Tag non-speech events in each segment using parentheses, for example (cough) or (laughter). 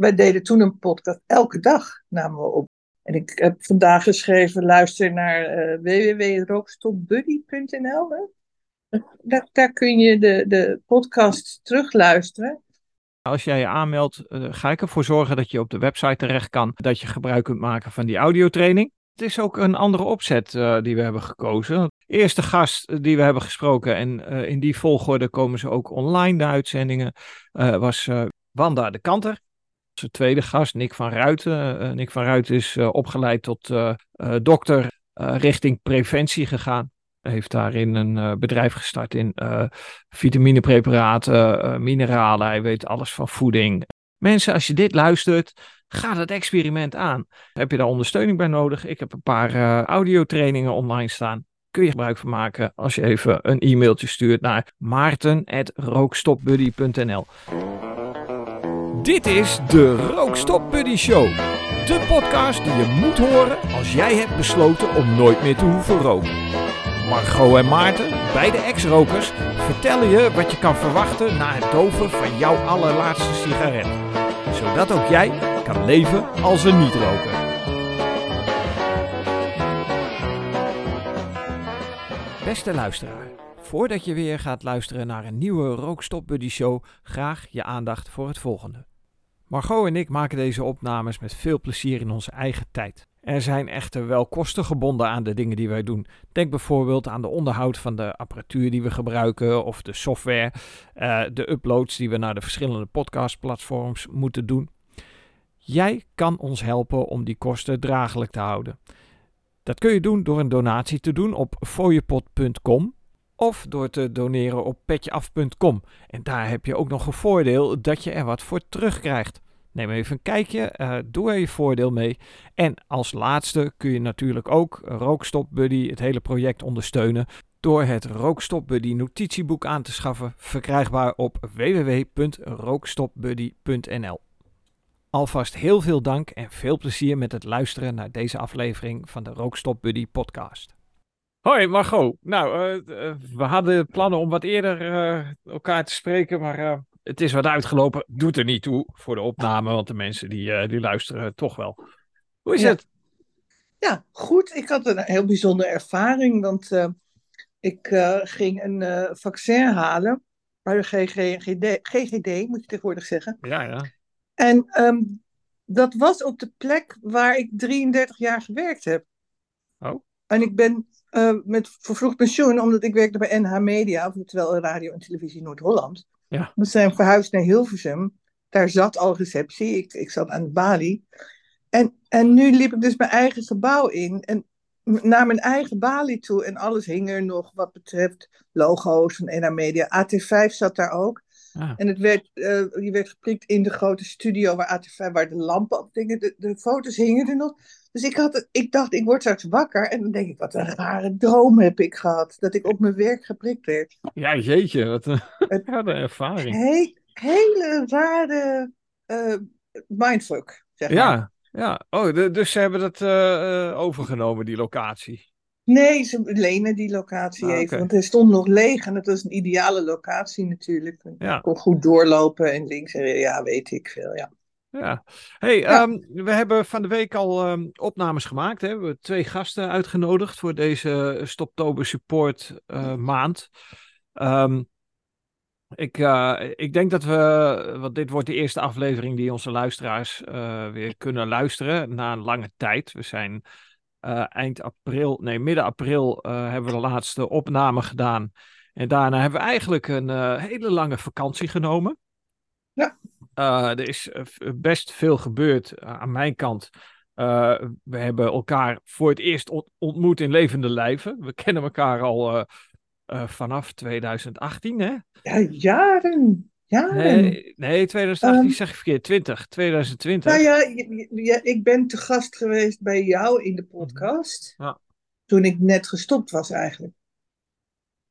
wij deden toen een podcast. Elke dag namen we op. En ik heb vandaag geschreven, luister naar uh. Daar, daar kun je de, de podcast terugluisteren. Als jij je aanmeldt, uh, ga ik ervoor zorgen dat je op de website terecht kan. Dat je gebruik kunt maken van die audiotraining. Het is ook een andere opzet uh, die we hebben gekozen. Eerste gast die we hebben gesproken en in die volgorde komen ze ook online, de uitzendingen, was Wanda de Kanter. Onze tweede gast, Nick van Ruiten. Nick van Ruiten is opgeleid tot dokter richting preventie gegaan heeft daarin een bedrijf gestart in vitaminepreparaten, mineralen. Hij weet alles van voeding. Mensen, als je dit luistert, ga dat experiment aan. Heb je daar ondersteuning bij nodig? Ik heb een paar audiotrainingen online staan. Kun je gebruik van maken als je even een e-mailtje stuurt naar maarten.rookstopbuddy.nl Dit is de Rookstop Buddy Show. De podcast die je moet horen als jij hebt besloten om nooit meer te hoeven roken. Margot en Maarten, beide ex-rokers, vertellen je wat je kan verwachten na het doven van jouw allerlaatste sigaret. Zodat ook jij kan leven als een niet-roker. Beste luisteraar, voordat je weer gaat luisteren naar een nieuwe Rookstop Buddy Show, graag je aandacht voor het volgende. Margot en ik maken deze opnames met veel plezier in onze eigen tijd. Er zijn echter wel kosten gebonden aan de dingen die wij doen. Denk bijvoorbeeld aan de onderhoud van de apparatuur die we gebruiken of de software, uh, de uploads die we naar de verschillende podcastplatforms moeten doen. Jij kan ons helpen om die kosten draaglijk te houden. Dat kun je doen door een donatie te doen op fooiepot.com of door te doneren op petjeaf.com. En daar heb je ook nog een voordeel dat je er wat voor terugkrijgt. Neem even een kijkje, uh, doe er je voordeel mee. En als laatste kun je natuurlijk ook Rookstop Buddy, het hele project ondersteunen door het Rookstop Buddy notitieboek aan te schaffen, verkrijgbaar op www.rookstopbuddy.nl. Alvast heel veel dank en veel plezier met het luisteren naar deze aflevering van de Rookstop Buddy podcast. Hoi Margot, nou, uh, we hadden plannen om wat eerder uh, elkaar te spreken, maar het is wat uitgelopen. Doet er niet toe voor de opname, want de mensen die, die luisteren toch wel. Hoe is ja. het? Ja, goed. Ik had een heel bijzondere ervaring, want ik ging een vaccin halen bij de GGD, GGD, moet je tegenwoordig zeggen. Ja, ja. En um, dat was op de plek waar ik 33 jaar gewerkt heb. Oh. En ik ben met vervroegd pensioen, omdat ik werkte bij NH Media, oftewel Radio en Televisie Noord-Holland. Ja. We zijn verhuisd naar Hilversum. Daar zat al receptie. Ik, ik zat aan de balie. En, en nu liep ik dus mijn eigen gebouw in. En naar mijn eigen balie toe. En alles hing er nog wat betreft logo's van NA Media. AT5 zat daar ook. Ah. En het werd, uh, je werd geprikt in de grote studio waar AT5, waar de lampen op dingen. De, de foto's hingen er nog. Dus ik, had, ik dacht, ik word straks wakker. En dan denk ik, wat een rare droom heb ik gehad. Dat ik op mijn werk geprikt werd. Ja, jeetje, wat een, (laughs) wat een ervaring. He, hele rare uh, mindfuck, zeg ja, maar. Ja, oh, de, dus ze hebben dat uh, overgenomen, die locatie. Nee, ze lenen die locatie Ah, even. Want hij stond nog leeg en het was een ideale locatie natuurlijk. Ik Ja. kon goed doorlopen en links en ja, weet ik veel. Ja. Ja. Hey, Ja. ehm, we hebben van de week al ehm, opnames gemaakt. Hè? We hebben twee gasten uitgenodigd voor deze Stoptober Support eh, maand. Ehm, ik, eh, ik denk dat we, want dit wordt de eerste aflevering die onze luisteraars eh, weer kunnen luisteren na een lange tijd. We zijn eind april, nee, midden april hebben we de laatste opname gedaan. En daarna hebben we eigenlijk een hele lange vakantie genomen. Ja. Eh, er is eh, v- best veel gebeurd eh, aan mijn kant. Eh, we hebben elkaar voor het eerst ont- ontmoet in levende lijven. We kennen elkaar al eh, eh, vanaf 2018, hè? ja, jaren. Jaren. Nee, nee 2018 Ehm. zeg ik verkeerd. 20, 2020. Nou ja, ik ben te gast geweest bij jou in de podcast. Ja. Toen ik net gestopt was eigenlijk.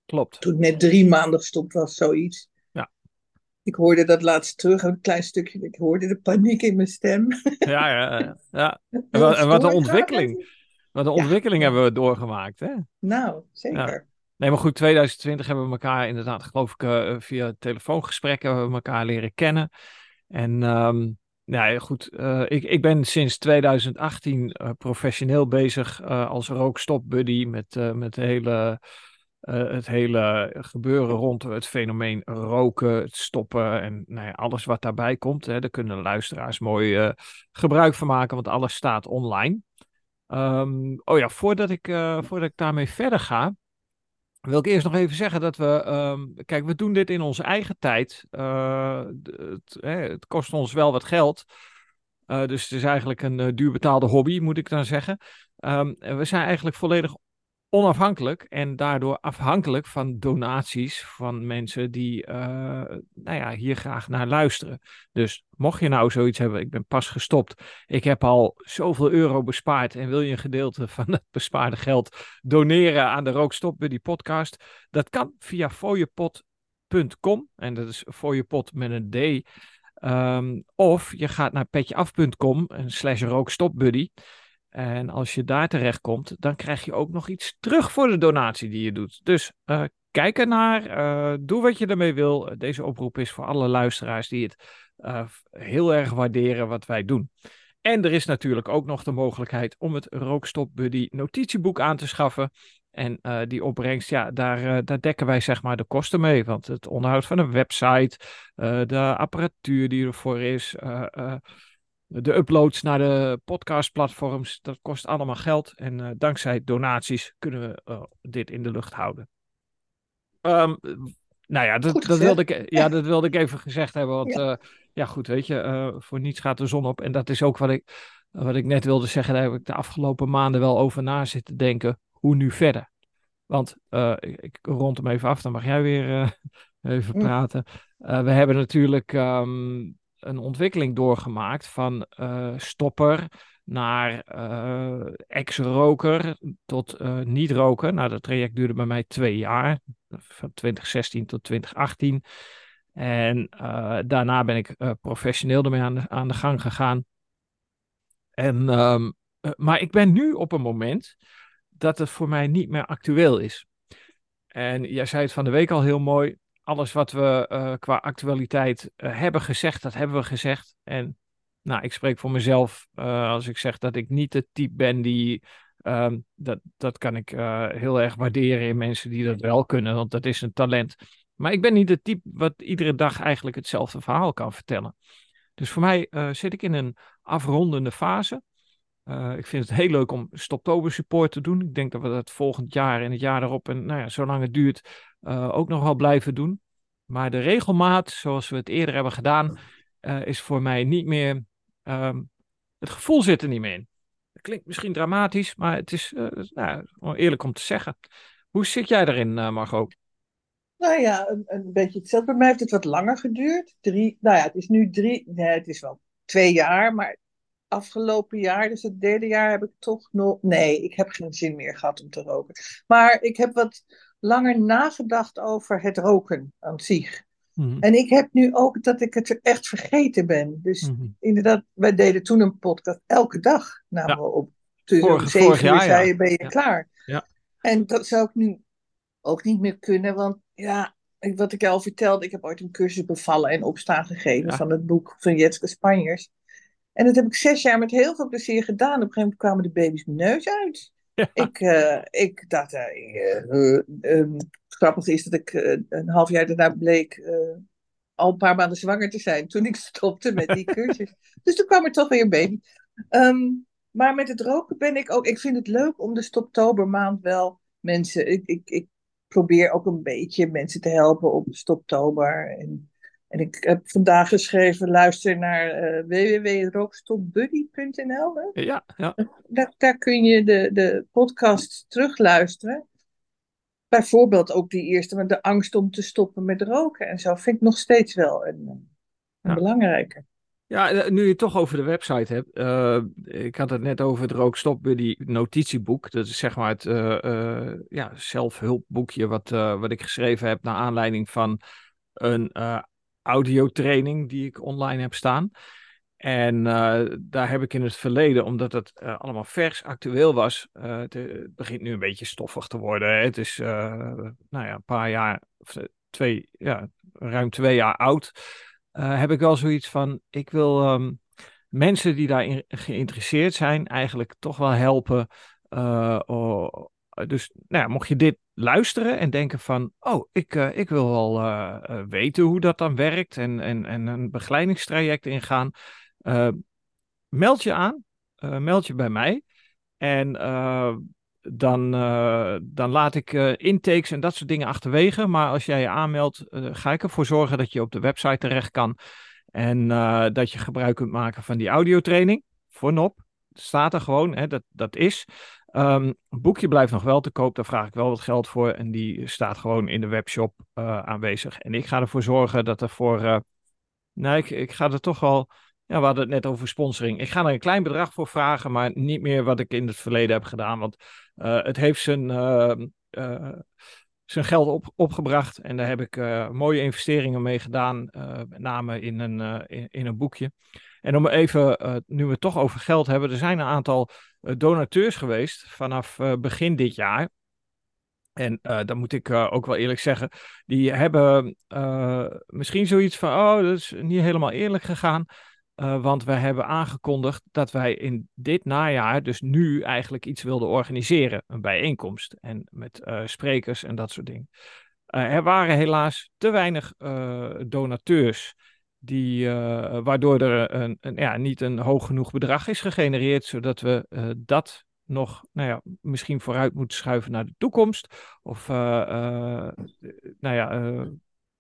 Klopt. Toen ik net drie maanden gestopt was, zoiets. Ja. Ik hoorde dat laatst terug, een klein stukje. Ik hoorde de paniek in mijn stem. Ja, ja, ja. ja. (laughs) En, wat, en wat een ontwikkeling. Wat een Ja. ontwikkeling hebben we doorgemaakt, hè? Nou, zeker. Nee, maar goed, 2020 hebben we elkaar inderdaad, geloof ik, eh, via telefoongesprekken hebben we elkaar leren kennen. En ehm, nou goed, uh, ik, ik ben sinds 2018 uh, professioneel bezig als rookstopbuddy met, met de hele, het hele gebeuren rond het fenomeen roken, het stoppen en nou ja, alles wat daarbij komt. Hè, daar kunnen luisteraars mooi gebruik van maken, want alles staat online. Um, oh ja, voordat ik, voordat ik daarmee verder ga, wil ik eerst nog even zeggen dat we. Um, kijk, we doen dit in onze eigen tijd. Het, het, kost ons wel wat geld. Dus het is eigenlijk een duur betaalde hobby, moet ik dan zeggen. Um, we zijn eigenlijk volledig onafhankelijk en daardoor afhankelijk van donaties van mensen die uh, nou ja, hier graag naar luisteren. Dus mocht je nou zoiets hebben, ik ben pas gestopt, ik heb al zoveel euro bespaard en wil je een gedeelte (laughs) van het bespaarde geld doneren aan de Rookstop Buddy podcast, dat kan via fooiepot.com en dat is fooiepot met een D. Um, of je gaat naar petjeaf.com en slash rookstopbuddy. En als je daar terecht komt, dan krijg je ook nog iets terug voor de donatie die je doet. Dus uh, kijk ernaar, uh, doe wat je ermee wil. Deze oproep is voor alle luisteraars die het uh, heel erg waarderen wat wij doen. En er is natuurlijk ook nog de mogelijkheid om het Rookstop Buddy notitieboek aan te schaffen. En die opbrengst, ja, daar, daar dekken wij zeg maar de kosten mee. Want het onderhoud van een website, de apparatuur die ervoor is, de uploads naar de podcastplatforms, dat kost allemaal geld. En uh, dankzij donaties kunnen we uh, dit in de lucht houden. Um, nou ja dat, dat, wilde ik, ja, dat wilde ik even gezegd hebben. Want ja, uh, ja goed, weet je, voor niets gaat de zon op. En dat is ook wat ik, wat ik net wilde zeggen. Daar heb ik de afgelopen maanden wel over na zitten denken. Hoe nu verder? Want ik, ik, rond hem even af, dan mag jij weer (laughs) even praten. we hebben natuurlijk um, een ontwikkeling doorgemaakt van uh, stopper naar uh, ex-roker tot uh, niet-roker. Nou, dat traject duurde bij mij twee jaar, van 2016 tot 2018. En daarna ben ik professioneel ermee aan de, aan de gang gegaan. En, um, maar ik ben nu op een moment dat het voor mij niet meer actueel is. En jij zei het van de week al heel mooi alles wat we uh, qua actualiteit uh, hebben gezegd, dat hebben we gezegd. En nou, ik spreek voor mezelf uh, als ik zeg dat ik niet het type ben die. Um, dat, dat kan ik heel erg waarderen in mensen die dat wel kunnen, want dat is een talent. Maar ik ben niet het type wat iedere dag eigenlijk hetzelfde verhaal kan vertellen. Dus voor mij zit ik in een afrondende fase. Ik vind het heel leuk om Stoptober support te doen. Ik denk dat we dat volgend jaar en het jaar erop en nou ja, zolang het duurt, uh, ook nog wel blijven doen. Maar de regelmaat, zoals we het eerder hebben gedaan, uh, is voor mij niet meer. Um, het gevoel zit er niet meer in. Het klinkt misschien dramatisch, maar het is nou, eerlijk om te zeggen. Hoe zit jij erin, Margot? Nou ja, een, een, beetje hetzelfde. Bij mij heeft het wat langer geduurd. Drie, nou ja, het is nu drie, nee, het is wel twee jaar, maar afgelopen jaar, dus het derde jaar, heb ik toch nog. Nee, ik heb geen zin meer gehad om te roken. Maar ik heb wat langer nagedacht over het roken aan zich. Mhm. En ik heb nu ook dat ik het echt vergeten ben. Dus mm-hmm. inderdaad, wij deden toen een podcast elke dag. Namen ja. we op. Vorig, zeven jaar, zei je, ben je klaar. Ja. En dat zou ik nu ook niet meer kunnen. Want ja, wat ik al vertelde, ik heb ooit een cursus bevallen en opstaan gegeven van het boek van Jetske Spanjers. En dat heb ik zes jaar met heel veel plezier gedaan. Op een gegeven moment kwamen de baby's mijn neus uit. Ik, uh, ik dacht, uh, um, grappig is dat ik een half jaar daarna bleek al een paar maanden zwanger te zijn toen ik (laughs) stopte met die cursus. dus toen kwam er toch weer een baby. Um, maar met het roken ben ik ook, ik vind het leuk om de stoptobermaand wel mensen, ik, ik, ik probeer ook een beetje mensen te helpen op stoptober. En en ik heb vandaag geschreven, luister naar uh, www.rookstopbuddy.nl. Ja, ja. Daar, daar, kun je de, de podcast terugluisteren. Bijvoorbeeld ook die eerste, met de angst om te stoppen met roken en zo, vind ik nog steeds wel een, een ja. belangrijke. Ja, eh, nu je het toch over de website hebt. Uh, ik had het net over het Rookstop Buddy notitieboek. Dat is zeg maar het uh, uh, ja, zelfhulpboekje wat, wat ik geschreven heb naar aanleiding van een audiotraining die ik online heb staan. En uh, daar heb ik in het verleden, omdat het uh, allemaal vers actueel was, uh, het, begint nu een beetje stoffig te worden. Het is nou ja, een paar jaar, of twee, ja, ruim twee jaar oud. heb ik wel zoiets van, ik wil, um, mensen die daarin geïnteresseerd zijn, eigenlijk toch wel helpen. Dus nou ja, mocht je dit luisteren en denken van, oh, ik, ik wil wel weten hoe dat dan werkt en, en, en een begeleidingstraject ingaan, meld je aan, meld je bij mij. En dan, dan laat ik intakes en dat soort dingen achterwege. Maar als jij je aanmeldt, ga ik ervoor zorgen dat je op de website terecht kan. En dat je gebruik kunt maken van die audiotraining voor NOP. Staat er gewoon, hè, dat, dat is. Um, een boekje blijft nog wel te koop, daar vraag ik wel wat geld voor. En die staat gewoon in de webshop aanwezig. En ik ga ervoor zorgen dat er voor. nee, ik, ik ga er toch wel ja, we hadden het net over sponsoring. Ik ga er een klein bedrag voor vragen, maar niet meer wat ik in het verleden heb gedaan. Want uh, het heeft zijn, uh, zijn geld op, opgebracht. En daar heb ik mooie investeringen mee gedaan. met name in een, in, een boekje. En om even, nu we het toch over geld hebben. Er zijn een aantal donateurs geweest vanaf begin dit jaar. En dan moet ik ook wel eerlijk zeggen, die hebben misschien zoiets van, oh, dat is niet helemaal eerlijk gegaan. Want wij hebben aangekondigd dat wij in dit najaar, dus nu eigenlijk iets wilden organiseren. Een bijeenkomst. En met sprekers en dat soort dingen. Er waren helaas te weinig donateurs. Die, waardoor er een, een, ja, niet een hoog genoeg bedrag is gegenereerd. Zodat we dat nog nou ja, misschien vooruit moeten schuiven naar de toekomst. Of nou ja,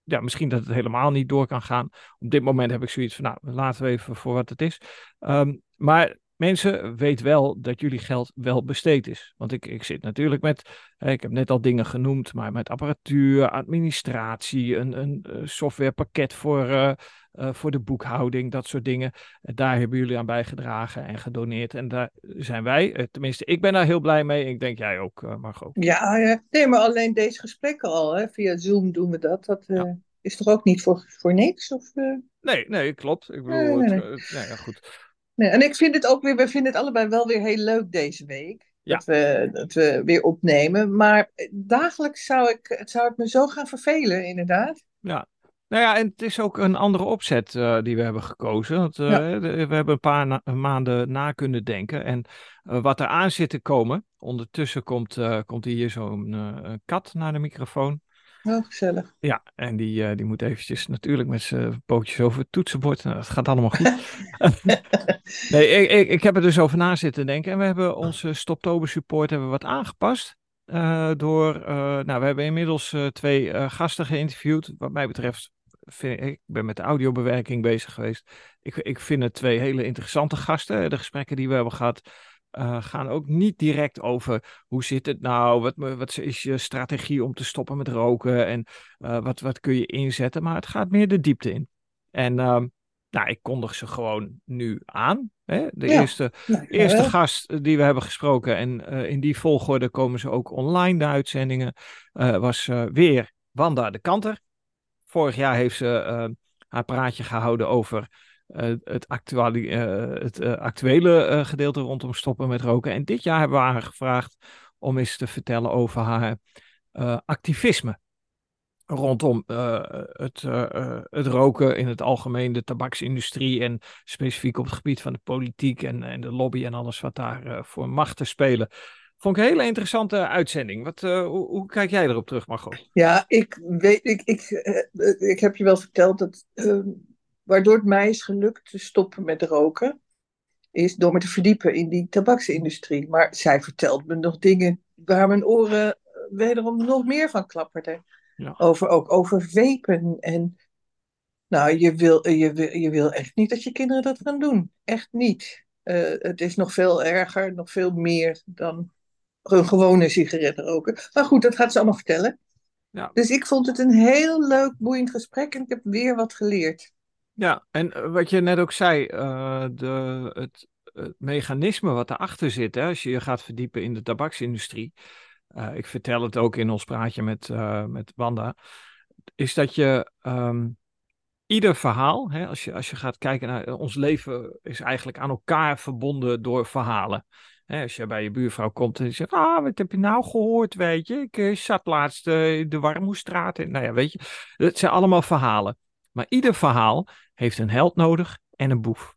ja, misschien dat het helemaal niet door kan gaan. Op dit moment heb ik zoiets van, nou, laten we even voor wat het is. Ehm, maar mensen, weet wel dat jullie geld wel besteed is. Want ik, ik zit natuurlijk met, ik heb net al dingen genoemd, maar met apparatuur, administratie, een, een eh, softwarepakket voor, uh, uh, voor de boekhouding, dat soort dingen. Daar hebben jullie aan bijgedragen en gedoneerd. En daar zijn wij, tenminste, ik ben daar heel blij mee. Ik denk jij ook, Margot. Ja, ja, nee, maar alleen deze gesprekken al, hè, via Zoom doen we dat. Dat is toch ook niet voor, voor niks? Of, Nee, nee, klopt. Ik bedoel, nee, nee, Het, nee, ja, goed. Nee, en ik vind het ook weer, we vinden het allebei wel weer heel leuk deze week. Dat, we, dat we weer opnemen. Maar dagelijks zou ik, het zou het me zo gaan vervelen, inderdaad. Ja, nou ja, en het is ook een andere opzet uh, die we hebben gekozen. Want, uh, ja. We hebben een paar na maanden na kunnen denken. En uh, wat er aan zit te komen. Ondertussen komt, komt hier zo'n kat naar de microfoon. Oh, gezellig. Ja, en die, die moet eventjes natuurlijk met zijn pootjes over het toetsenbord. Nou, dat gaat allemaal goed. (laughs) nee, ik, ik, ik, heb er dus over na zitten denken. En we hebben onze Stoptober support hebben we wat aangepast. Door, nou, we hebben inmiddels twee gasten geïnterviewd. Wat mij betreft, vind ik, ben met de audiobewerking bezig geweest. Ik, ik vind het twee hele interessante gasten. De gesprekken die we hebben gehad uh, gaan ook niet direct over hoe zit het nou, wat, wat is je strategie om te stoppen met roken en uh, wat, wat kun je inzetten, maar het gaat meer de diepte in. En uh, nou, ik kondig ze gewoon nu aan. Hè? De ja. eerste, ja, eerste gast die we hebben gesproken en uh, in die volgorde komen ze ook online, de uitzendingen, was weer Wanda de Kanter. Vorig jaar heeft ze haar praatje gehouden over uh, het, uh, het actuele gedeelte rondom stoppen met roken. En dit jaar hebben we haar gevraagd om eens te vertellen over haar activisme rondom het, het roken in het algemeen, de tabaksindustrie en specifiek op het gebied van de politiek en, en de lobby en alles wat daar voor macht te spelen. Vond ik een hele interessante uitzending. Wat, hoe, hoe, kijk jij erop terug, Margot? Ja, ik, weet, ik, ik, ik heb je wel verteld dat ehm, waardoor het mij is gelukt te stoppen met roken, is door me te verdiepen in die tabaksindustrie. Maar zij vertelt me nog dingen waar mijn oren wederom nog meer van klapperden. Ja. Over, ook over vapen. En nou, je wil, je, wil, je wil echt niet dat je kinderen dat gaan doen. Echt niet. Het is nog veel erger, nog veel meer dan een gewone sigaret roken. Maar goed, dat gaat ze allemaal vertellen. Ja. Dus ik vond het een heel leuk, boeiend gesprek en ik heb weer wat geleerd. Ja, en eh, wat je net ook zei, uh, de, het, het, mechanisme wat erachter zit, hè, als je je gaat verdiepen in de tabaksindustrie, uh, ik vertel het ook in ons praatje met, met Wanda, is dat je um, ieder verhaal, hè, als, je, als je gaat kijken naar ons leven, is eigenlijk aan elkaar verbonden door verhalen. Hè, als je bij je buurvrouw komt en je zegt, ah, wat heb je nou gehoord, weet je? Ik zat laatst in de Warmoestraat. Nou ja, weet je, het zijn allemaal verhalen. Maar ieder verhaal heeft een held nodig en een boef.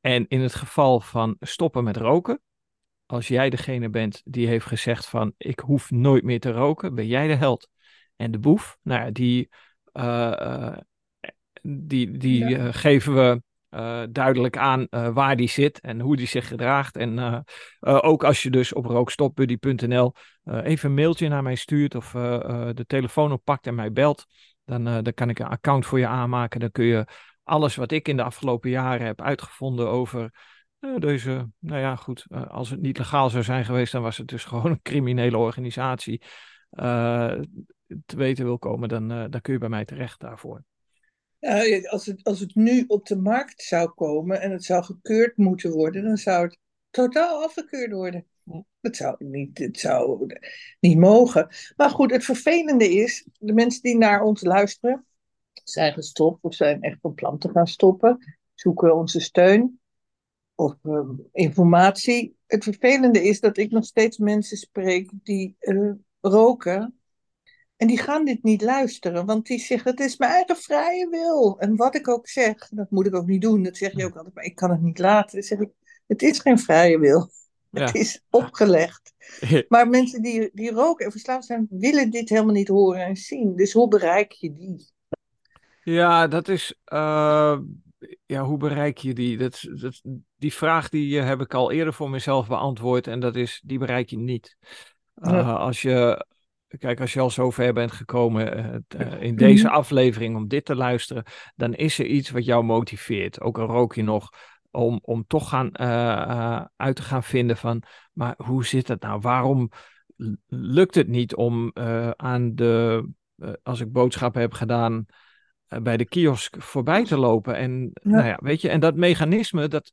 En in het geval van stoppen met roken, als jij degene bent die heeft gezegd van ik hoef nooit meer te roken, ben jij de held. En de boef, nou ja, die, uh, die, die uh, geven we uh, duidelijk aan waar die zit en hoe die zich gedraagt. En ook als je dus op rookstopbuddy.nl even een mailtje naar mij stuurt of de telefoon oppakt en mij belt, dan, dan kan ik een account voor je aanmaken. Dan kun je alles wat ik in de afgelopen jaren heb uitgevonden over deze, nou ja, goed, als het niet legaal zou zijn geweest, dan was het dus (laughs) gewoon een criminele organisatie. te weten wil komen, dan, dan kun je bij mij terecht daarvoor. Ja, als, het, als het nu op de markt zou komen en het zou gekeurd moeten worden, dan zou het totaal afgekeurd worden. Dat zou niet, het zou niet mogen. Maar goed, het vervelende is, de mensen die naar ons luisteren, zijn gestopt of zijn echt van plan te gaan stoppen, zoeken onze steun of uh, informatie. Het vervelende is dat ik nog steeds mensen spreek die uh, roken en die gaan dit niet luisteren, want die zeggen: Het is mijn eigen vrije wil. En wat ik ook zeg, dat moet ik ook niet doen. Dat zeg je ook altijd, maar ik kan het niet laten. Dan zeg ik: Het is geen vrije wil. (laughs) Het is opgelegd. (laughs) Maar mensen die, die roken en verslaafd zijn, willen dit helemaal niet horen en zien. Dus hoe bereik je die? Ja, dat is. Uh, ja, hoe bereik je die? Dat, dat, die vraag die heb ik al eerder voor mezelf beantwoord. En dat is: die bereik je niet. Uh, ja. Als je Kijk, als je al zover bent gekomen uh, in deze mhm. aflevering om dit te luisteren, dan is er iets wat jou motiveert. Ook al rook je nog, om, om toch gaan, uh, uit te gaan vinden van, maar hoe zit het nou? Waarom lukt het niet om aan de, als ik boodschappen heb gedaan, bij de kiosk voorbij te lopen? En, ja. Nou ja, weet je, en dat mechanisme, dat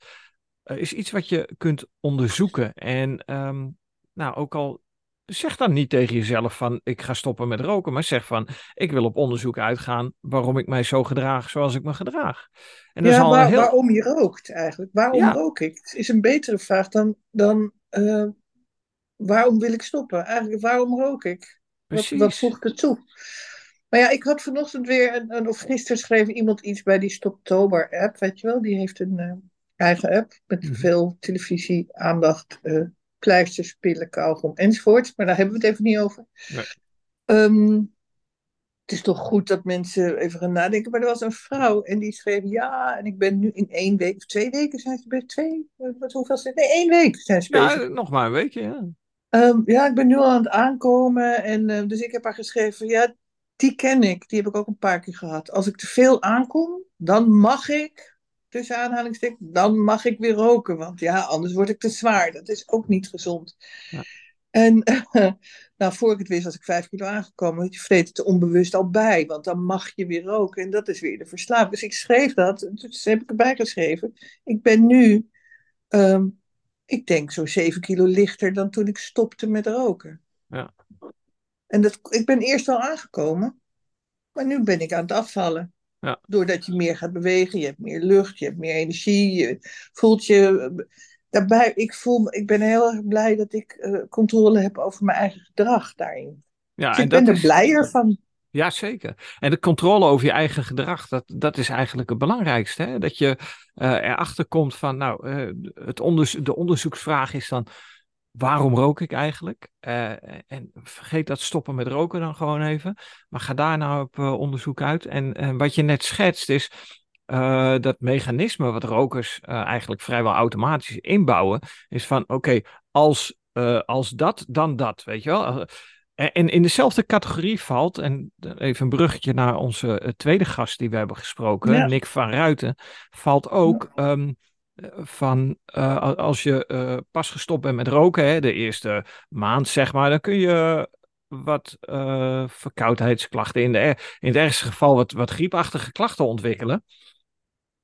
is iets wat je kunt onderzoeken. En um, nou, ook al zeg dan niet tegen jezelf van ik ga stoppen met roken, maar zeg van ik wil op onderzoek uitgaan waarom ik mij zo gedraag zoals ik me gedraag. En ja, waar, heel... waarom je rookt eigenlijk. Waarom ja. rook ik? Het is een betere vraag dan, dan uh, waarom wil ik stoppen? Eigenlijk waarom rook ik? Wat, wat voegt het toe? Maar ja, ik had vanochtend weer, een, een, of gisteren schreef iemand iets bij die Stoptober-app, weet je wel? Die heeft een uh, eigen app met mm -hmm. veel televisie-aandacht. Uh, pleisters, pillen, kauwgom enzovoort. Maar daar hebben we het even niet over. Nee. Um, het is toch goed dat mensen even gaan nadenken. Maar er was een vrouw en die schreef: Ja, en ik ben nu in één week of twee weken zijn ze bij twee. Wat, hoeveel zijn Nee, één week zijn ze bezig. Ja, nog maar een weekje, ja. Um, ja, ik ben nu al aan het aankomen. En, uh, dus ik heb haar geschreven: Ja, die ken ik. Die heb ik ook een paar keer gehad. Als ik te veel aankom, dan mag ik tussen aanhalingstekens, dan mag ik weer roken. Want ja, anders word ik te zwaar. Dat is ook niet gezond. Ja. En (laughs) nou, voor ik het wist, was ik vijf kilo aangekomen. Je vreet het onbewust al bij, want dan mag je weer roken. En dat is weer de verslaving. Dus ik schreef dat, dus heb ik erbij geschreven. Ik ben nu, um, ik denk zo'n zeven kilo lichter dan toen ik stopte met roken. Ja. En dat, ik ben eerst wel aangekomen, maar nu ben ik aan het afvallen. Ja. Doordat je meer gaat bewegen, je hebt meer lucht, je hebt meer energie, je voelt je. Daarbij, ik, voel, ik ben heel erg blij dat ik uh, controle heb over mijn eigen gedrag daarin. Ja, dus en ik ben er blijer van. Ja, zeker. En de controle over je eigen gedrag, dat, dat is eigenlijk het belangrijkste. Hè? Dat je uh, erachter komt van, nou, uh, het onderzo de onderzoeksvraag is dan, waarom rook ik eigenlijk? Uh, en vergeet dat stoppen met roken dan gewoon even. Maar ga daar nou op uh, onderzoek uit. En, en, wat je net schetst is uh, dat mechanisme wat rokers eigenlijk vrijwel automatisch inbouwen. Is van oké, okay, als, als dat, dan dat. Weet je wel? En in dezelfde categorie valt, en even een bruggetje naar onze tweede gast die we hebben gesproken, ja. Nick van Ruiten, valt ook. Um, van uh, als je uh, pas gestopt bent met roken, hè, de eerste maand zeg maar, dan kun je wat uh, verkoudheidsklachten, in, de, in het ergste geval wat, wat griepachtige klachten ontwikkelen.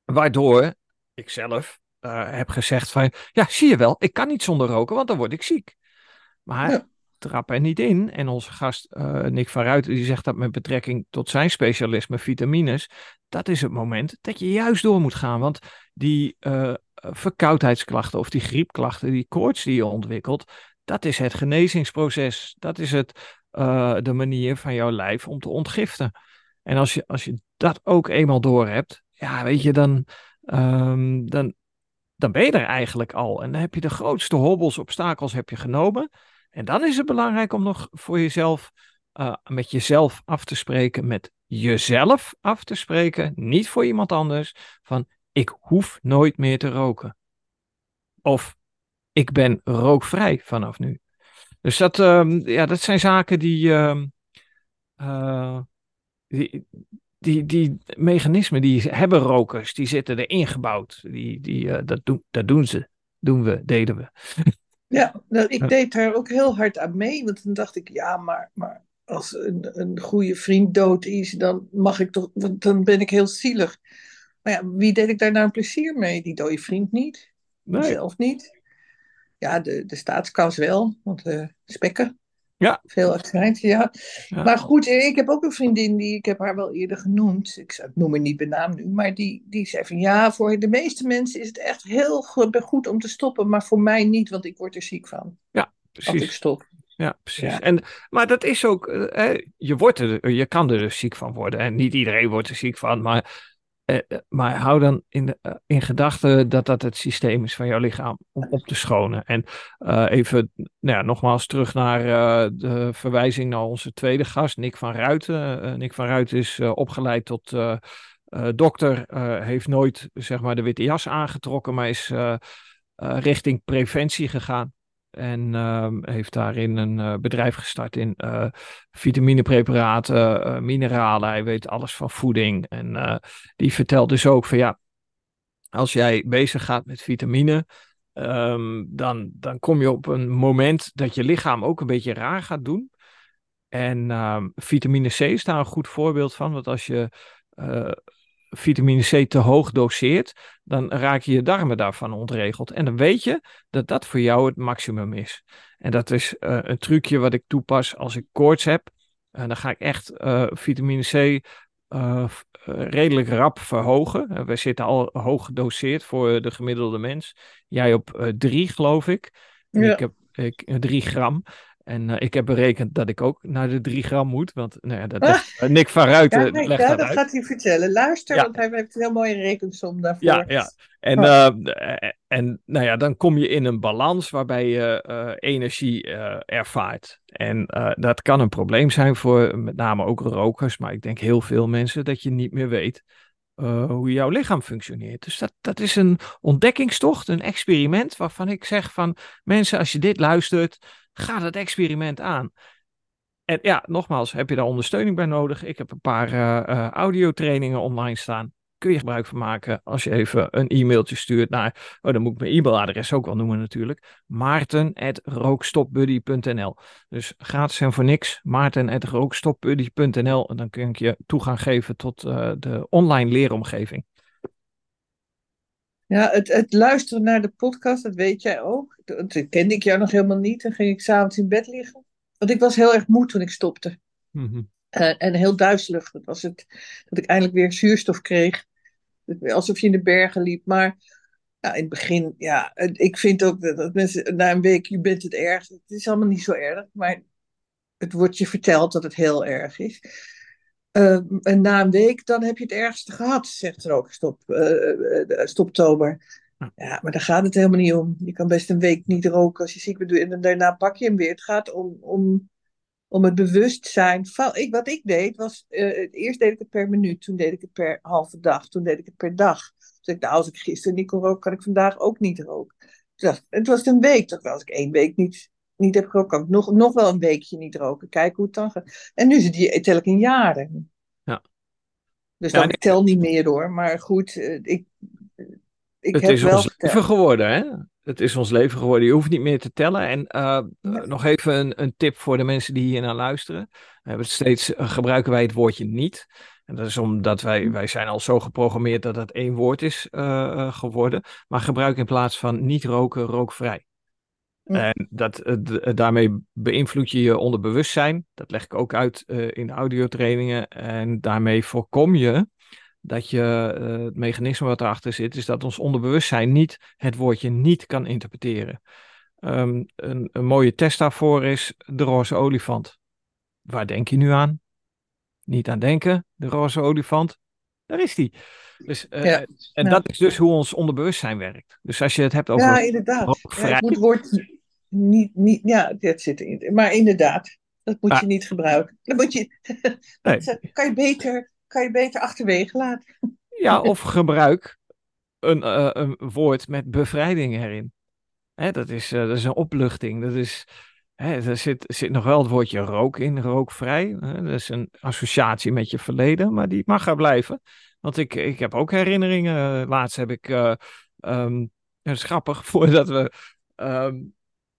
Waardoor ik zelf heb gezegd van, ja zie je wel, ik kan niet zonder roken, want dan word ik ziek. Maar ja. trap er niet in. En onze gast Nick van Ruiten, die zegt dat met betrekking tot zijn specialisme vitamines, dat is het moment dat je juist door moet gaan. Want die uh, verkoudheidsklachten of die griepklachten, die koorts die je ontwikkelt, dat is het genezingsproces. Dat is het, uh, de manier van jouw lijf om te ontgiften. En als je, als je dat ook eenmaal door hebt, ja, weet je, dan, um, dan dan ben je er eigenlijk al. En dan heb je de grootste hobbels, obstakels heb je genomen. En dan is het belangrijk om nog voor jezelf, uh, met jezelf af te spreken, met jezelf af te spreken, niet voor iemand anders, van ik hoef nooit meer te roken. Of ik ben rookvrij vanaf nu. Dus dat, uh, ja, dat zijn zaken die, uh, die, die, die mechanismen die hebben rokers, die zitten erin gebouwd. Die, die, uh, dat, doen, dat doen ze, doen we, deden we. Ja, nou, ik deed daar ook heel hard aan mee, want dan dacht ik, ja, maar, maar als een, een goede vriend dood is, dan mag ik toch, dan ben ik heel zielig. Maar ja, wie deed ik daar nou een plezier mee? Die dode vriend niet, nee. zelf niet. Ja, de, de staatskas wel, want uh, spekken. Ja. Veel accijns, ja. ja. Maar goed, ik heb ook een vriendin, die, ik heb haar wel eerder genoemd. Ik noem haar niet bij naam nu, maar die, die zei van ja, voor de meeste mensen is het echt heel goed om te stoppen, maar voor mij niet, want ik word er ziek van. Ja, precies. Als ik stop. Ja, precies. Ja. En, maar dat is ook, eh, je, wordt er, je kan er dus ziek van worden. En niet iedereen wordt er ziek van, maar uh, maar hou dan in, in gedachten dat dat het systeem is van jouw lichaam om op te schonen. En uh, even, nou ja, nogmaals terug naar de verwijzing naar onze tweede gast, Nick van Ruiten. Nick van Ruiten is opgeleid tot dokter, heeft nooit zeg maar de witte jas aangetrokken, maar is richting preventie gegaan. En uh, heeft daarin een uh, bedrijf gestart in uh, vitaminepreparaten, mineralen. Hij weet alles van voeding. En die vertelt dus ook van ja, als jij bezig gaat met vitamine, um, dan, dan kom je op een moment dat je lichaam ook een beetje raar gaat doen. En um, vitamine C is daar een goed voorbeeld van. Want als je vitamine C te hoog doseert, dan raak je je darmen daarvan ontregeld. En dan weet je dat dat voor jou het maximum is. En dat is uh, een trucje wat ik toepas als ik koorts heb. En dan ga ik echt uh, vitamine C uh, redelijk rap verhogen. we zitten al hoog gedoseerd voor de gemiddelde mens. Jij op 3, geloof ik. Ja. Ik heb ik, 3 gram. En uh, ik heb berekend dat ik ook naar de 3 gram moet. Want nou ja, dat ah, uh, Nick van Ruiten ja, nee, legt ja, dat, dat uit. gaat hij vertellen. Luister, ja. want hij heeft een heel mooie rekensom daarvoor. Ja, ja. En, oh. uh, en nou ja, dan kom je in een balans waarbij je energie ervaart. En dat kan een probleem zijn voor met name ook rokers. Maar ik denk heel veel mensen dat je niet meer weet uh, hoe jouw lichaam functioneert. Dus dat, dat is een ontdekkingstocht, een experiment waarvan ik zeg van mensen, als je dit luistert, ga dat experiment aan. En ja, nogmaals, heb je daar ondersteuning bij nodig? Ik heb een paar uh, audiotrainingen online staan. Kun je gebruik van maken als je even een e-mailtje stuurt naar, oh dan moet ik mijn e-mailadres ook wel noemen natuurlijk, maarten.rookstopbuddy.nl Dus gratis en voor niks, maarten.rookstopbuddy.nl en dan kun ik je toegang geven tot uh, de online leeromgeving. Ja, het, het, luisteren naar de podcast, dat weet jij ook. Toen kende ik jou nog helemaal niet. en ging ik s'avonds in bed liggen. Want ik was heel erg moe toen ik stopte. Mm -hmm. uh, en heel duizelig. Dat was het dat ik eindelijk weer zuurstof kreeg. Alsof je in de bergen liep. Maar ja, in het begin, ja, ik vind ook dat, dat mensen na een week, je bent het erg. Het is allemaal niet zo erg. Maar het wordt je verteld dat het heel erg is. Uh, en na een week, dan heb je het ergste gehad, zegt er ook stop, uh, stoptober. Ja, maar daar gaat het helemaal niet om. Je kan best een week niet roken als je ziek bent en daarna pak je hem weer. Het gaat om, om, om het bewustzijn van. Ik, wat ik deed was, uh, eerst deed ik het per minuut, toen deed ik het per halve dag, toen deed ik het per dag. Dus ik, nou, als ik gisteren niet kon roken, kan ik vandaag ook niet roken. Het was een week, toch als ik één week niet, niet heb gerookt, kan ik nog, nog wel een weekje niet roken. Kijken hoe het dan gaat. En nu is het tel ik in jaren. Ja. Dus ja, ik tel niet meer hoor. Maar goed, ik, ik het heb is wel ons geteld. leven geworden, hè? Het is ons leven geworden. Je hoeft niet meer te tellen. En uh, ja. nog even een, een, tip voor de mensen die hier naar luisteren. We hebben steeds, uh, gebruiken wij het woordje niet. En dat is omdat wij, wij zijn al zo geprogrammeerd dat het één woord is uh, geworden. Maar gebruik in plaats van niet roken, rookvrij. Ja. En dat, daarmee beïnvloed je je onderbewustzijn. Dat leg ik ook uit in audiotrainingen. En daarmee voorkom je dat je uh, het mechanisme wat erachter zit, is dat ons onderbewustzijn niet het woordje niet kan interpreteren. Um, een, een, mooie test daarvoor is de roze olifant. Waar denk je nu aan? Niet aan denken, de roze olifant. daar is die. Dus, eh, Ja. En Ja. dat is dus hoe ons onderbewustzijn werkt. Dus als je het hebt over Ja, inderdaad. Ja, het wordt niet, niet, ja, dat zit erin. Maar inderdaad, dat moet Ah. je niet gebruiken. Dat moet je, (laughs) Nee. dat kan, je beter, kan je beter achterwege laten. Ja, of gebruik een, eh, een woord met bevrijding erin. Hè, dat, is, eh, dat is een opluchting. Dat is, hè, er zit, zit nog wel het woordje rook in, rookvrij. Hè, dat is een associatie met je verleden, maar die mag er blijven. Want ik, ik heb ook herinneringen. Laatst heb ik, dat is grappig, (laughs) voordat we ehm,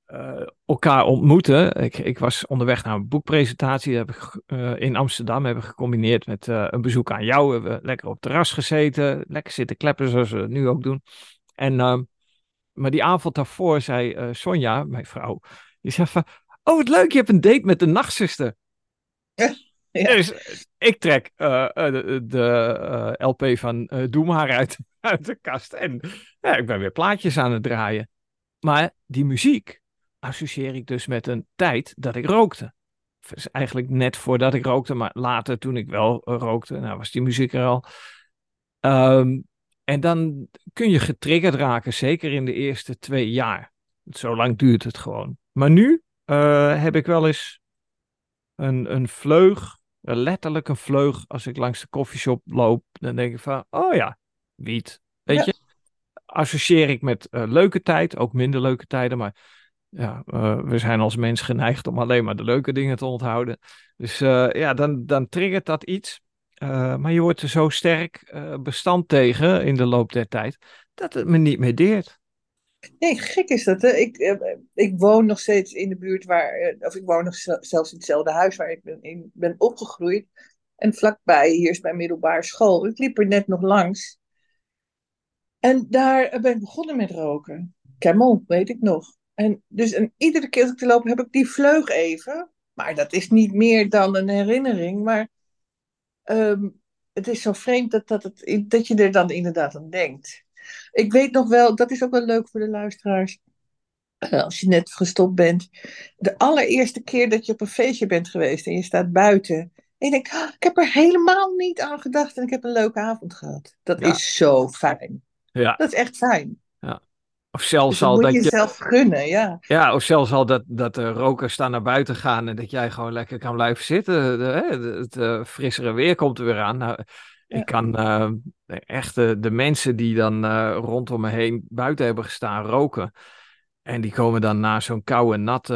eh, elkaar ontmoeten. Ik, ik was onderweg naar een boekpresentatie. Heb ik eh, in Amsterdam hebben we gecombineerd met eh, een bezoek aan jou. We hebben lekker op het terras gezeten. Lekker zitten kleppen zoals we het nu ook doen. En, ehm, maar die avond daarvoor zei Sonja, mijn vrouw, die zei van... Oh, wat leuk, je hebt een date met de nachtzuster. Ja. Dus ik trek de, de LP van Doe maar uit, (laughs) uit de kast. En ja, ik ben weer plaatjes aan het draaien. Maar die muziek associeer ik dus met een tijd dat ik rookte. Dus eigenlijk net voordat ik rookte, maar later toen ik wel eh, rookte, nou was die muziek er al. Ehm, en dan kun je getriggerd raken, zeker in de eerste twee jaar. Zo lang duurt het gewoon. Maar nu eh, heb ik wel eens een, een vleug, letterlijk een vleug, als ik langs de koffieshop loop, dan denk ik van, oh ja, wiet. Weet Ja. je, associeer ik met eh, leuke tijd, ook minder leuke tijden, maar ja, eh, we zijn als mens geneigd om alleen maar de leuke dingen te onthouden. Dus eh, ja, dan, dan triggert dat iets. Eh, maar je wordt er zo sterk bestand tegen in de loop der tijd, dat het me niet meer deert. Nee, gek is dat. Hè? Ik, ik woon nog steeds in de buurt waar, of ik woon nog zel- zelfs in hetzelfde huis waar ik ben, in ben opgegroeid. En vlakbij, hier is mijn middelbare school. Ik liep er net nog langs. En daar ben ik begonnen met roken. Camel, weet ik nog. En, dus, en iedere keer als ik te lopen heb ik die vleug even. Maar dat is niet meer dan een herinnering. Maar ehm, het is zo vreemd dat, dat, het, dat je er dan inderdaad aan denkt. Ik weet nog wel, dat is ook wel leuk voor de luisteraars. eh, als je net gestopt bent. De allereerste keer dat je op een feestje bent geweest en je staat buiten. En je denkt, "Ah, ik heb er helemaal niet aan gedacht en ik heb een leuke avond gehad. Dat Ja. is zo fijn. Ja, Dat is echt fijn. Of zelfs Dus dat al moet dat je je. jezelf gunnen, ja. Ja, of zelfs al dat, dat de rokers daar naar buiten gaan en dat jij gewoon lekker kan blijven zitten. Het eh, frissere weer komt er weer aan. Nou, Ja. Ik kan eh, echt de, de mensen die dan eh, rondom me heen buiten hebben gestaan roken. En die komen dan na zo'n koude, natte,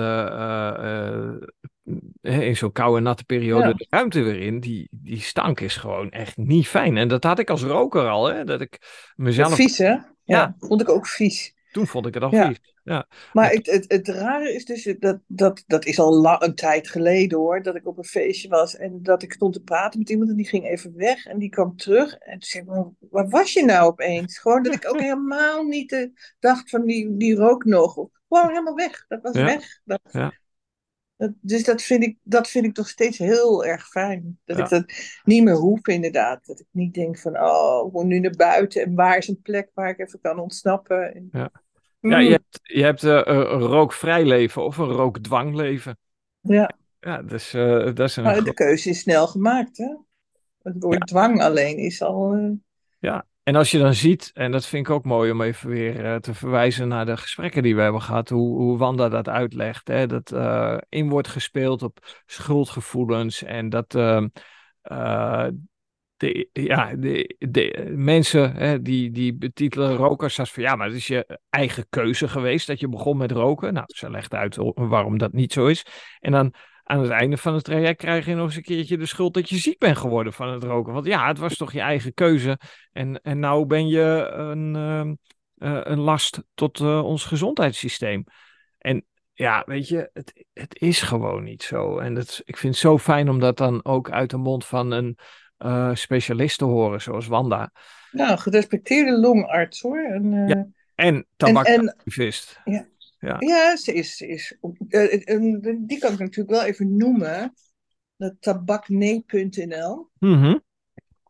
in zo'n koude, natte periode Ja. de ruimte weer in. Die, die stank is gewoon echt niet fijn. En dat had ik als roker al, hè, dat ik mezelf... Vies, hè? Ja, Ja. vond ik ook vies. Toen vond ik het al Ja. vies. Ja. Maar het, het, het rare is dus, dat, dat, dat is al la- een tijd geleden hoor, dat ik op een feestje was en dat ik stond te praten met iemand en die ging even weg en die kwam terug. En toen zei ik, "Maar waar was je nou opeens? Gewoon dat ik ook (laughs) helemaal niet eh, dacht van die, die rook nog. Gewoon helemaal weg, dat was Ja. weg. Dat, Ja. Dat- dus dat vind, ik, dat vind ik toch steeds heel erg fijn. Dat Ja. ik dat niet meer hoef inderdaad. Dat ik niet denk van, oh, ik moet nu naar buiten en waar is een plek waar ik even kan ontsnappen. En, Ja. Mm, Ja, je hebt, je hebt eh, een rookvrij leven of een rookdwangleven. ja. Ja, dus dat is een... Maar de keuze is snel gemaakt, hè? Het woord dwang alleen is al. eh, Ja, en als je dan ziet, en dat vind ik ook mooi om even weer eh, te verwijzen naar de gesprekken die we hebben gehad, hoe, hoe Wanda dat uitlegt, hè, dat eh, in wordt gespeeld op schuldgevoelens en dat ehm, eh, de, ja, de, de mensen hè, die, die betitelen rokers als van ja, maar het is je eigen keuze geweest dat je begon met roken. Nou, ze legt uit waarom dat niet zo is. En dan aan het einde van het traject krijg je nog eens een keertje de schuld dat je ziek bent geworden van het roken. Want ja, het was toch je eigen keuze. En, en nou ben je een, ehm, eh, een last tot eh, ons gezondheidssysteem. En ja, weet je, het, het is gewoon niet zo. En dat, ik vind het zo fijn om dat dan ook uit de mond van een eh, specialist te horen, zoals Wanda. nou, gerespecteerde longarts hoor. En, Ja. En en, tabakactivist. ja, ze is. Ze is eh, eh, eh, die kan ik natuurlijk wel even noemen. Dat tabaknee.nl. Mhm.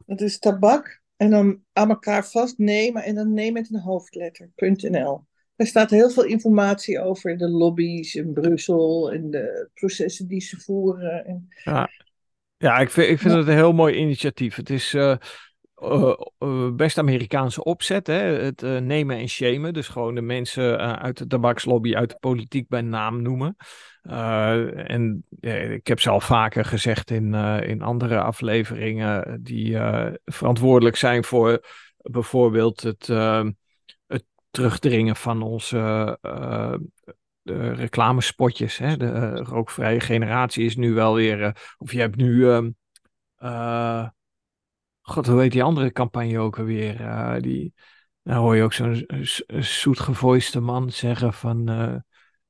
Dat is tabak en dan aan elkaar vast nemen en dan nee met een hoofdletter.nl. Er staat heel veel informatie over de lobby's in Brussel en de processen die ze voeren. En, Ja, ik vind, ik vind Ja. het een heel mooi initiatief. Het is eh, best Amerikaanse opzet. Hè? Het nemen en shamen. Dus gewoon de mensen uit de tabakslobby, uit de politiek bij naam noemen. en ik heb ze al vaker gezegd in, in andere afleveringen die verantwoordelijk zijn voor bijvoorbeeld het, het terugdringen van onze de reclamespotjes. Hè? De rookvrije generatie is nu wel weer. Of je hebt nu. Uh, God, hoe heet die andere campagne ook alweer? die, nou hoor je ook zo'n zoetgevoiste man zeggen van.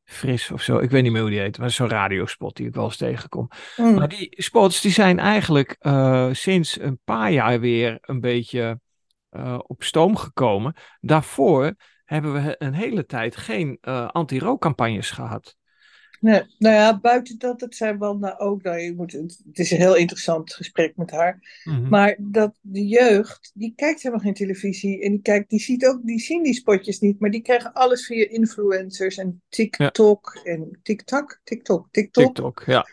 Fris of zo. Ik weet niet meer hoe die heet. Maar zo'n radiospot die ik wel eens tegenkom. Mm. Maar die spots die zijn eigenlijk sinds een paar jaar weer een beetje op stoom gekomen. Daarvoor hebben we een hele tijd geen uh, anti-rookcampagnes gehad. Nee, nou ja, buiten dat, het zijn wel nou ook, nou, je moet, het is een heel interessant gesprek met haar. Mhm. Maar dat de jeugd, die kijkt helemaal geen televisie. En die, kijkt, die, ziet ook, die zien die spotjes niet, maar die krijgen alles via influencers en TikTok en TikTok, TikTok, TikTok. TikTok, ja.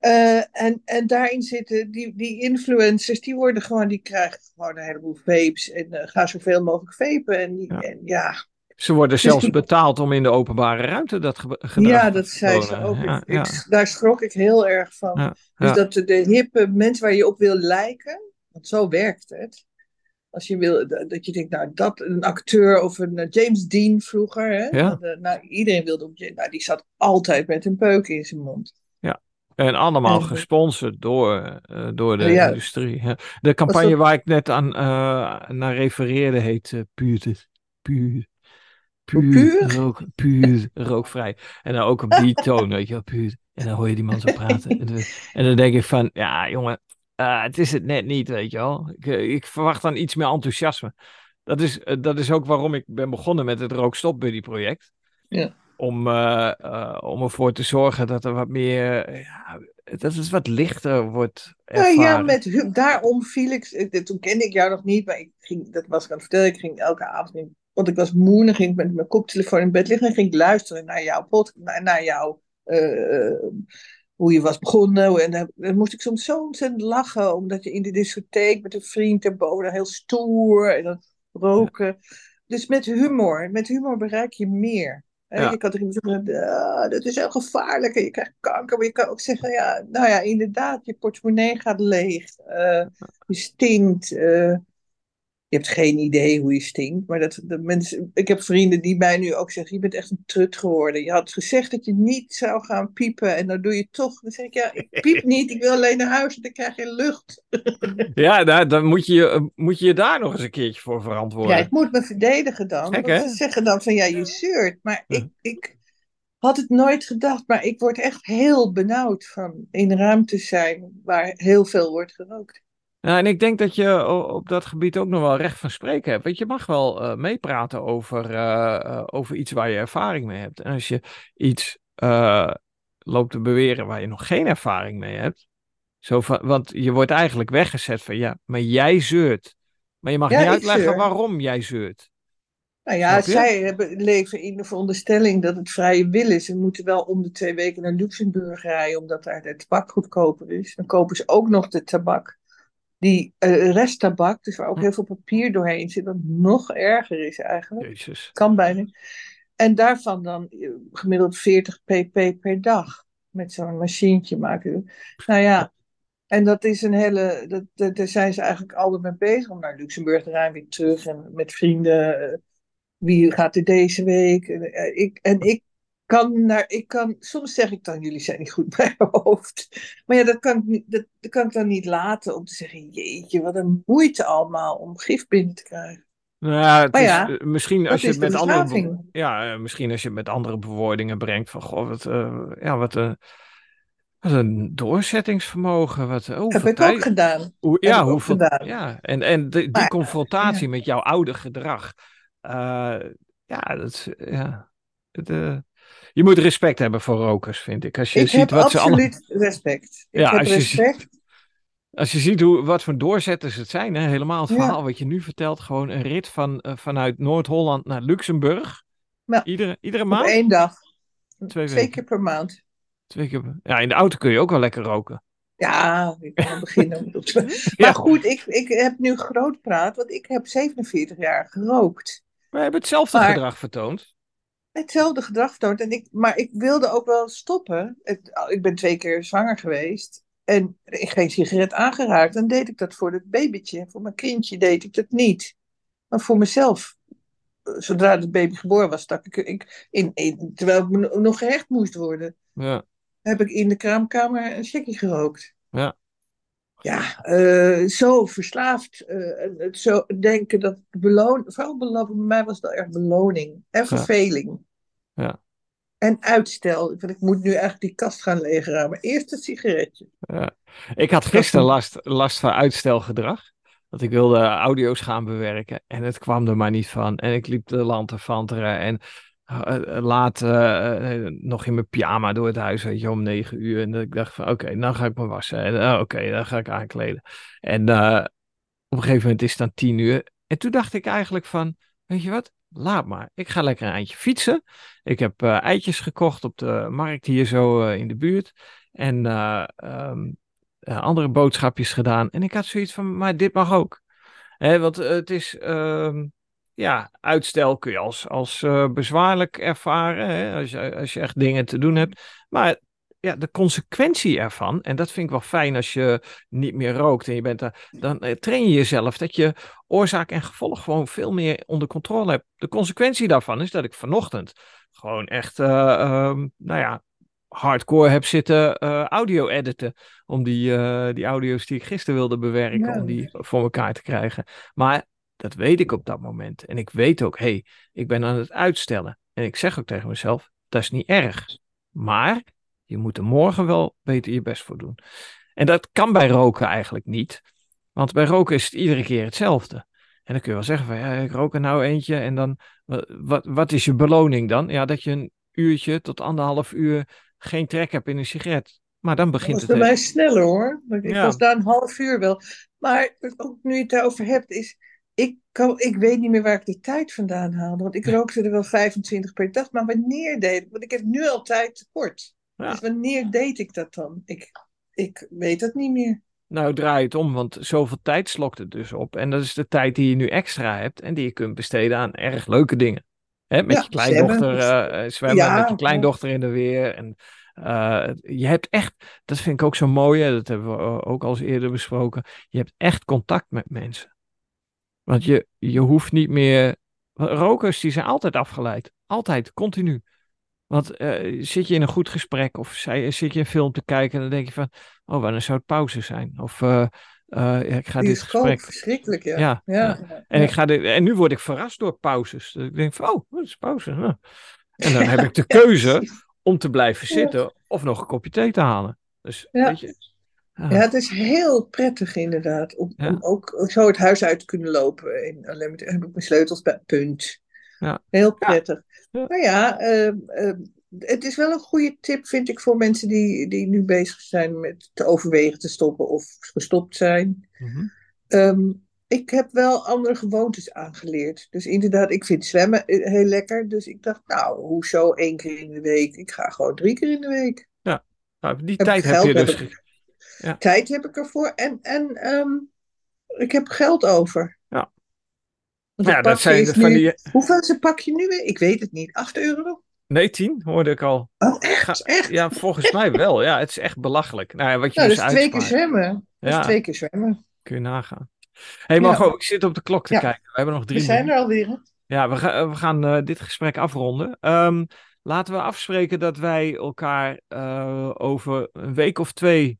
Uh, en, en daarin zitten die, die influencers, die worden gewoon, die krijgen gewoon een heleboel vapes en uh, gaan zoveel mogelijk vapen. En, die, ja. en ja. Ze worden dus zelfs betaald om in de openbare ruimte dat gedrag Ja, dat zei ze ook. Ja, ik, daar schrok ik heel erg van. dus dat de, de hippe mensen waar je op wil lijken, want zo werkt het. Als je wil, dat je denkt, nou, dat een acteur of een James Dean vroeger, hè? Ja. nou, iedereen wilde op, nou, die zat altijd met een peuk in zijn mond. En allemaal gesponsord door, uh, door de industrie. De campagne waar ik net aan uh, naar refereerde heet uh, puur, puur, puur, rook, puur rookvrij. En dan ook een beattoon, (laughs) weet je wel, puur. En dan hoor je die man zo praten. en dan denk ik van, ja jongen, het is het net niet, weet je wel. Ik, ik verwacht dan iets meer enthousiasme. Dat is, dat is ook waarom ik ben begonnen met het Rookstop Buddy project. Ja om, uh, om ervoor te zorgen dat er wat meer, ja, dat het wat lichter wordt ervaren. Nou ja, met, daarom viel ik, toen kende ik jou nog niet, maar ik ging, dat was ik aan het vertellen, ik ging elke avond, in, want ik was moe, en ging met mijn koptelefoon in bed liggen en ging ik luisteren naar jouw podcast, naar, naar jouw, uh, hoe je was begonnen. En dan, dan, moest ik soms zo ontzettend lachen, omdat je in de discotheek met een vriend erboven, heel stoer, en dan roken. Dus met humor, met humor bereik je meer. Ja. Je kan tegen iemand zeggen, ah, dat is heel gevaarlijk en je krijgt kanker. Maar je kan ook zeggen, ja, nou ja, inderdaad, je portemonnee gaat leeg. Uh, je stinkt. Uh, je hebt geen idee hoe je stinkt. Maar dat, de mensen, ik heb vrienden die mij nu ook zeggen: Je bent echt een trut geworden. Je had gezegd dat je niet zou gaan piepen. En dan doe je toch. Dan zeg ik: Ja, ik piep (laughs) niet. Ik wil alleen naar huis. En dan krijg je lucht. (laughs) ja, nou, dan moet je, moet je je daar nog eens een keertje voor verantwoorden. Ja, ik moet me verdedigen dan. Gek, want ze zeggen dan: van ja, je zeurt. Maar ik, ik had het nooit gedacht. Maar ik word echt heel benauwd van in ruimtes zijn waar heel veel wordt gerookt. Ja, en ik denk dat je op dat gebied ook nog wel recht van spreken hebt. Want je mag wel uh, meepraten over, uh, over iets waar je ervaring mee hebt. En als je iets loopt te beweren waar je nog geen ervaring mee hebt. Zo van, want je wordt eigenlijk weggezet van ja, maar jij zeurt. Maar je mag niet uitleggen waarom jij zeurt. Nou ja, zij hebben, leven in de veronderstelling dat het vrije wil is. Ze moeten wel om de twee weken naar Luxemburg rijden, omdat daar de tabak goedkoper is. Dan kopen ze ook nog de tabak die uh, resttabak, dus waar ook heel veel papier doorheen zit, wat nog erger is eigenlijk. Jezus. Kan bijna. En daarvan dan eh, gemiddeld 40 pp per dag met zo'n machientje maken. Nou ja, en dat is een hele. Dat, daar zijn ze eigenlijk altijd mee bezig om naar Luxemburg te rijden, weer terug en met vrienden. Eh, wie gaat er deze week? Ik, en ik kan naar, ik kan, soms zeg ik dan, jullie zijn niet goed bij mijn hoofd. Maar ja, dat kan, ik dat, dat kan ik dan niet laten om te zeggen, jeetje, wat een moeite allemaal om gif binnen te krijgen. Nou ja, misschien als je het met andere, ja, misschien als je het met andere bewoordingen brengt van, goh, wat, uh, ja, wat, uh, wat een doorzettingsvermogen. Wat, oh, Heb ik ook gedaan. Hoe, ja, hoeveel, gedaan. ja, en, en die, die confrontatie met jouw oude gedrag. Uh, ja, dat ja. Je moet respect hebben voor rokers, vind ik. Als je ik ziet heb wat absoluut ze respect. Ik ja, heb als respect. Je als je ziet hoe, wat voor doorzetters het zijn, hè? helemaal het verhaal wat je nu vertelt, gewoon een rit van, uh, vanuit Noord-Holland naar Luxemburg. Ja. Iedere, iedere maand? één dag. Twee, Twee keer per maand. Twee keer Ja, in de auto kun je ook wel lekker roken. Ja, ik kan (laughs) beginnen. maar goed, ik, ik heb nu groot praat, want ik heb 47 jaar gerookt. We hebben hetzelfde gedrag vertoond. Hetzelfde gedrag vertoond. En ik, maar ik wilde ook wel stoppen. ik ben twee keer zwanger geweest. En ik geen sigaret aangeraakt. Dan deed ik dat voor het babytje. Voor mijn kindje deed ik dat niet. Maar voor mezelf. Zodra het baby geboren was, stak ik, ik in, in, terwijl ik nog gehecht moest worden. Ja. Heb ik in de kraamkamer een checkie gerookt. Ja. Ja, uh, zo verslaafd. Uh, het zo denken dat beloon, vooral beloon, bij mij was dat erg beloning en verveling. Ja. En uitstel. Want ik moet nu eigenlijk die kast gaan leegruimen. Eerst het sigaretje. Ja. Ik had gisteren last, last van uitstelgedrag. Want ik wilde audio's gaan bewerken. En het kwam er maar niet van. En ik liep de lanteren En uh, laat uh, nog in mijn pyjama door het huis, weet je, om negen uur. En ik dacht van, oké, dan ga ik me wassen. En oké, dan ga ik aankleden. En op een gegeven moment is het dan tien uur. En toen dacht ik eigenlijk van, weet je wat, laat maar. Ik ga lekker een eindje fietsen. Ik heb eitjes gekocht op de markt hier zo in de buurt. En um, andere boodschapjes gedaan. En ik had zoiets van, maar dit mag ook. Hè, want het is... Uh, ja, uitstel kun je als, als uh, bezwaarlijk ervaren, hè, als, je, als je echt dingen te doen hebt. Maar ja, de consequentie ervan, en dat vind ik wel fijn als je niet meer rookt en je bent daar, dan uh, train je jezelf dat je oorzaak en gevolg gewoon veel meer onder controle hebt. De consequentie daarvan is dat ik vanochtend gewoon echt, uh, nou ja, hardcore heb zitten audio editen. Om die, die audio's die ik gisteren wilde bewerken, om die voor elkaar te krijgen. Maar dat weet ik op dat moment. En ik weet ook, hé, hey, ik ben aan het uitstellen. En ik zeg ook tegen mezelf, dat is niet erg. Maar je moet er morgen wel beter je best voor doen. En dat kan bij roken eigenlijk niet. Want bij roken is het iedere keer hetzelfde. En dan kun je wel zeggen van, ja, ik rook er nou eentje en dan, wat, wat is je beloning dan? Ja, dat je een uurtje tot anderhalf uur geen trek hebt in een sigaret. Maar dan begint het... Dat is bij mij sneller hoor. Ik was daar een half uur wel. Maar ook nu je het daarover hebt, is ik, kan, ik weet niet meer waar ik de tijd vandaan haalde. Want ik rookte er wel 25 per dag. Maar wanneer deed ik? Want ik heb nu altijd tekort. Ja. Dus wanneer deed ik dat dan? Ik, ik weet het niet meer. Nou, draai het om, want zoveel tijd slokt het dus op. En dat is de tijd die je nu extra hebt en die je kunt besteden aan erg leuke dingen. Hè, met je kleindochter uh, zwemmen, met je kleindochter in de weer. En uh, je hebt echt, dat vind ik ook zo mooi, hè, dat hebben we ook al eens eerder besproken. Je hebt echt contact met mensen. Want je, je hoeft niet meer. Rokers die zijn altijd afgeleid. Altijd, continu. Want uh, zit je in een goed gesprek of zit je een film te kijken en dan denk je van, oh, wanneer zou het pauze zijn? Of uh, uh, ik ga Die dit gesprek... verschrikkelijk, ja. Ja, ja. En, Ik ga dit... en nu word ik verrast door pauzes. Dus ik denk van, oh, dat is pauze. En dan heb ik de (laughs) keuze om te blijven zitten of nog een kopje thee te halen. Dus weet je, ja. het is heel prettig inderdaad. Om, om, ook zo het huis uit te kunnen lopen. En alleen met, heb ik mijn sleutels bij punt. Ja. Heel prettig. Ja. Maar ja, uh, uh, het is wel een goede tip, vind ik, voor mensen die, die nu bezig zijn met te overwegen te stoppen of gestopt zijn. Mm -hmm. um, ik heb wel andere gewoontes aangeleerd. Dus inderdaad, ik vind zwemmen eh, heel lekker. Dus ik dacht, nou, hoezo één keer in de week? Ik ga gewoon drie keer in de week. Ja, nou, die heb tijd heb je dus. Ja. Tijd heb ik ervoor en, en um, ik heb geld over. Ja. Ja, dat zijn de, van die... Hoeveel ze pak je nu weer? Ik weet het niet. 8 euro? Nee, 10 hoorde ik al. Oh, echt? echt? Ja, volgens mij wel. Ja, het is echt belachelijk. Nou, wat je nou, dus dus twee keer zwemmen. Ja. is twee keer zwemmen. Kun je nagaan. Hé, hey, Margot, ja. ik zit op de klok te ja. kijken. We hebben nog drie We zijn er alweer. Ja, we, ga, we gaan uh, dit gesprek afronden. Um, laten we afspreken dat wij elkaar uh, over een week of twee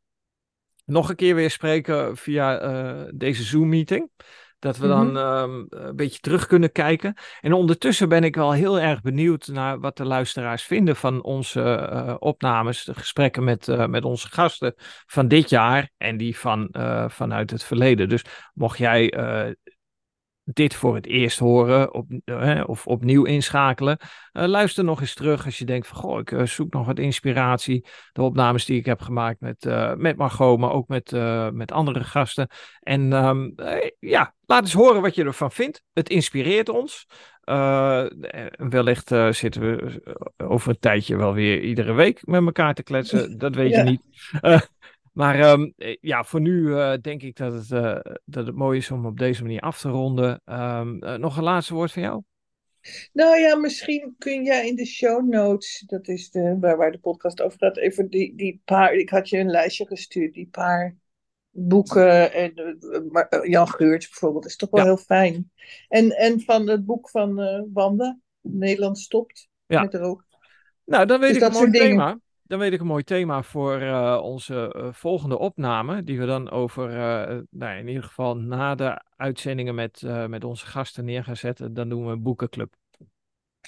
nog een keer weer spreken via uh, deze Zoom-meeting. Dat we dan mm -hmm. um, een beetje terug kunnen kijken. En ondertussen ben ik wel heel erg benieuwd naar wat de luisteraars vinden van onze uh, opnames, de gesprekken met, uh, met onze gasten van dit jaar en die van, vanuit het verleden. Dus mocht jij dit voor het eerst horen op, uh, of opnieuw inschakelen. Uh, luister nog eens terug als je denkt van goh, ik uh, zoek nog wat inspiratie. De opnames die ik heb gemaakt met, met Margot, maar ook met, met andere gasten. En um, ja, laat eens horen wat je ervan vindt. Het inspireert ons. wellicht zitten we over een tijdje wel weer iedere week met elkaar te kletsen. (laughs) Dat weet ja. je niet. Maar ehm, eh, ja, voor nu eh, denk ik dat het, eh, dat het mooi is om op deze manier af te ronden. Ehm, nog een laatste woord van jou? Nou ja, misschien kun jij in de show notes, dat is de, waar, waar de podcast over gaat, even die, die paar, ik had je een lijstje gestuurd, die paar boeken. En, Jan Geurts bijvoorbeeld, is toch wel heel fijn. En, en van het boek van Wanda, Nederland stopt ja. met rook. Nou, dan weet dus ik een mooi thema. Dan weet ik een mooi thema voor uh, onze uh, volgende opname. Die we dan over, uh, nou, in ieder geval na de uitzendingen met, met onze gasten neer gaan zetten. Dan doen we een boekenclub.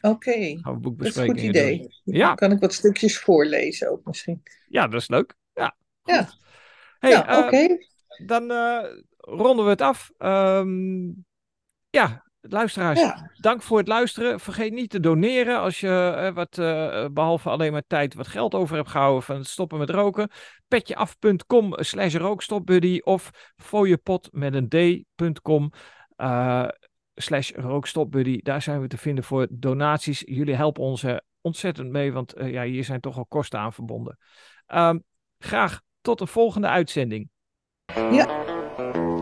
Oké, okay. dat is een goed idee. Doen. Ja. Dan kan ik wat stukjes voorlezen ook misschien. Ja, dat is leuk. Ja. Ja. Hey, ja, oké. Dan ronden we het af. Um, ja, Luisteraars, dank voor het luisteren. Vergeet niet te doneren als je eh, wat, uh, behalve alleen maar tijd, wat geld over hebt gehouden van het stoppen met roken. Petjeaf.com slash rookstopbuddy of fooiepot met een d.com uh, slash rookstopbuddy. Daar zijn we te vinden voor donaties. Jullie helpen ons ontzettend mee, want ja, hier zijn toch al kosten aan verbonden. Ehm, graag tot de volgende uitzending. Ja.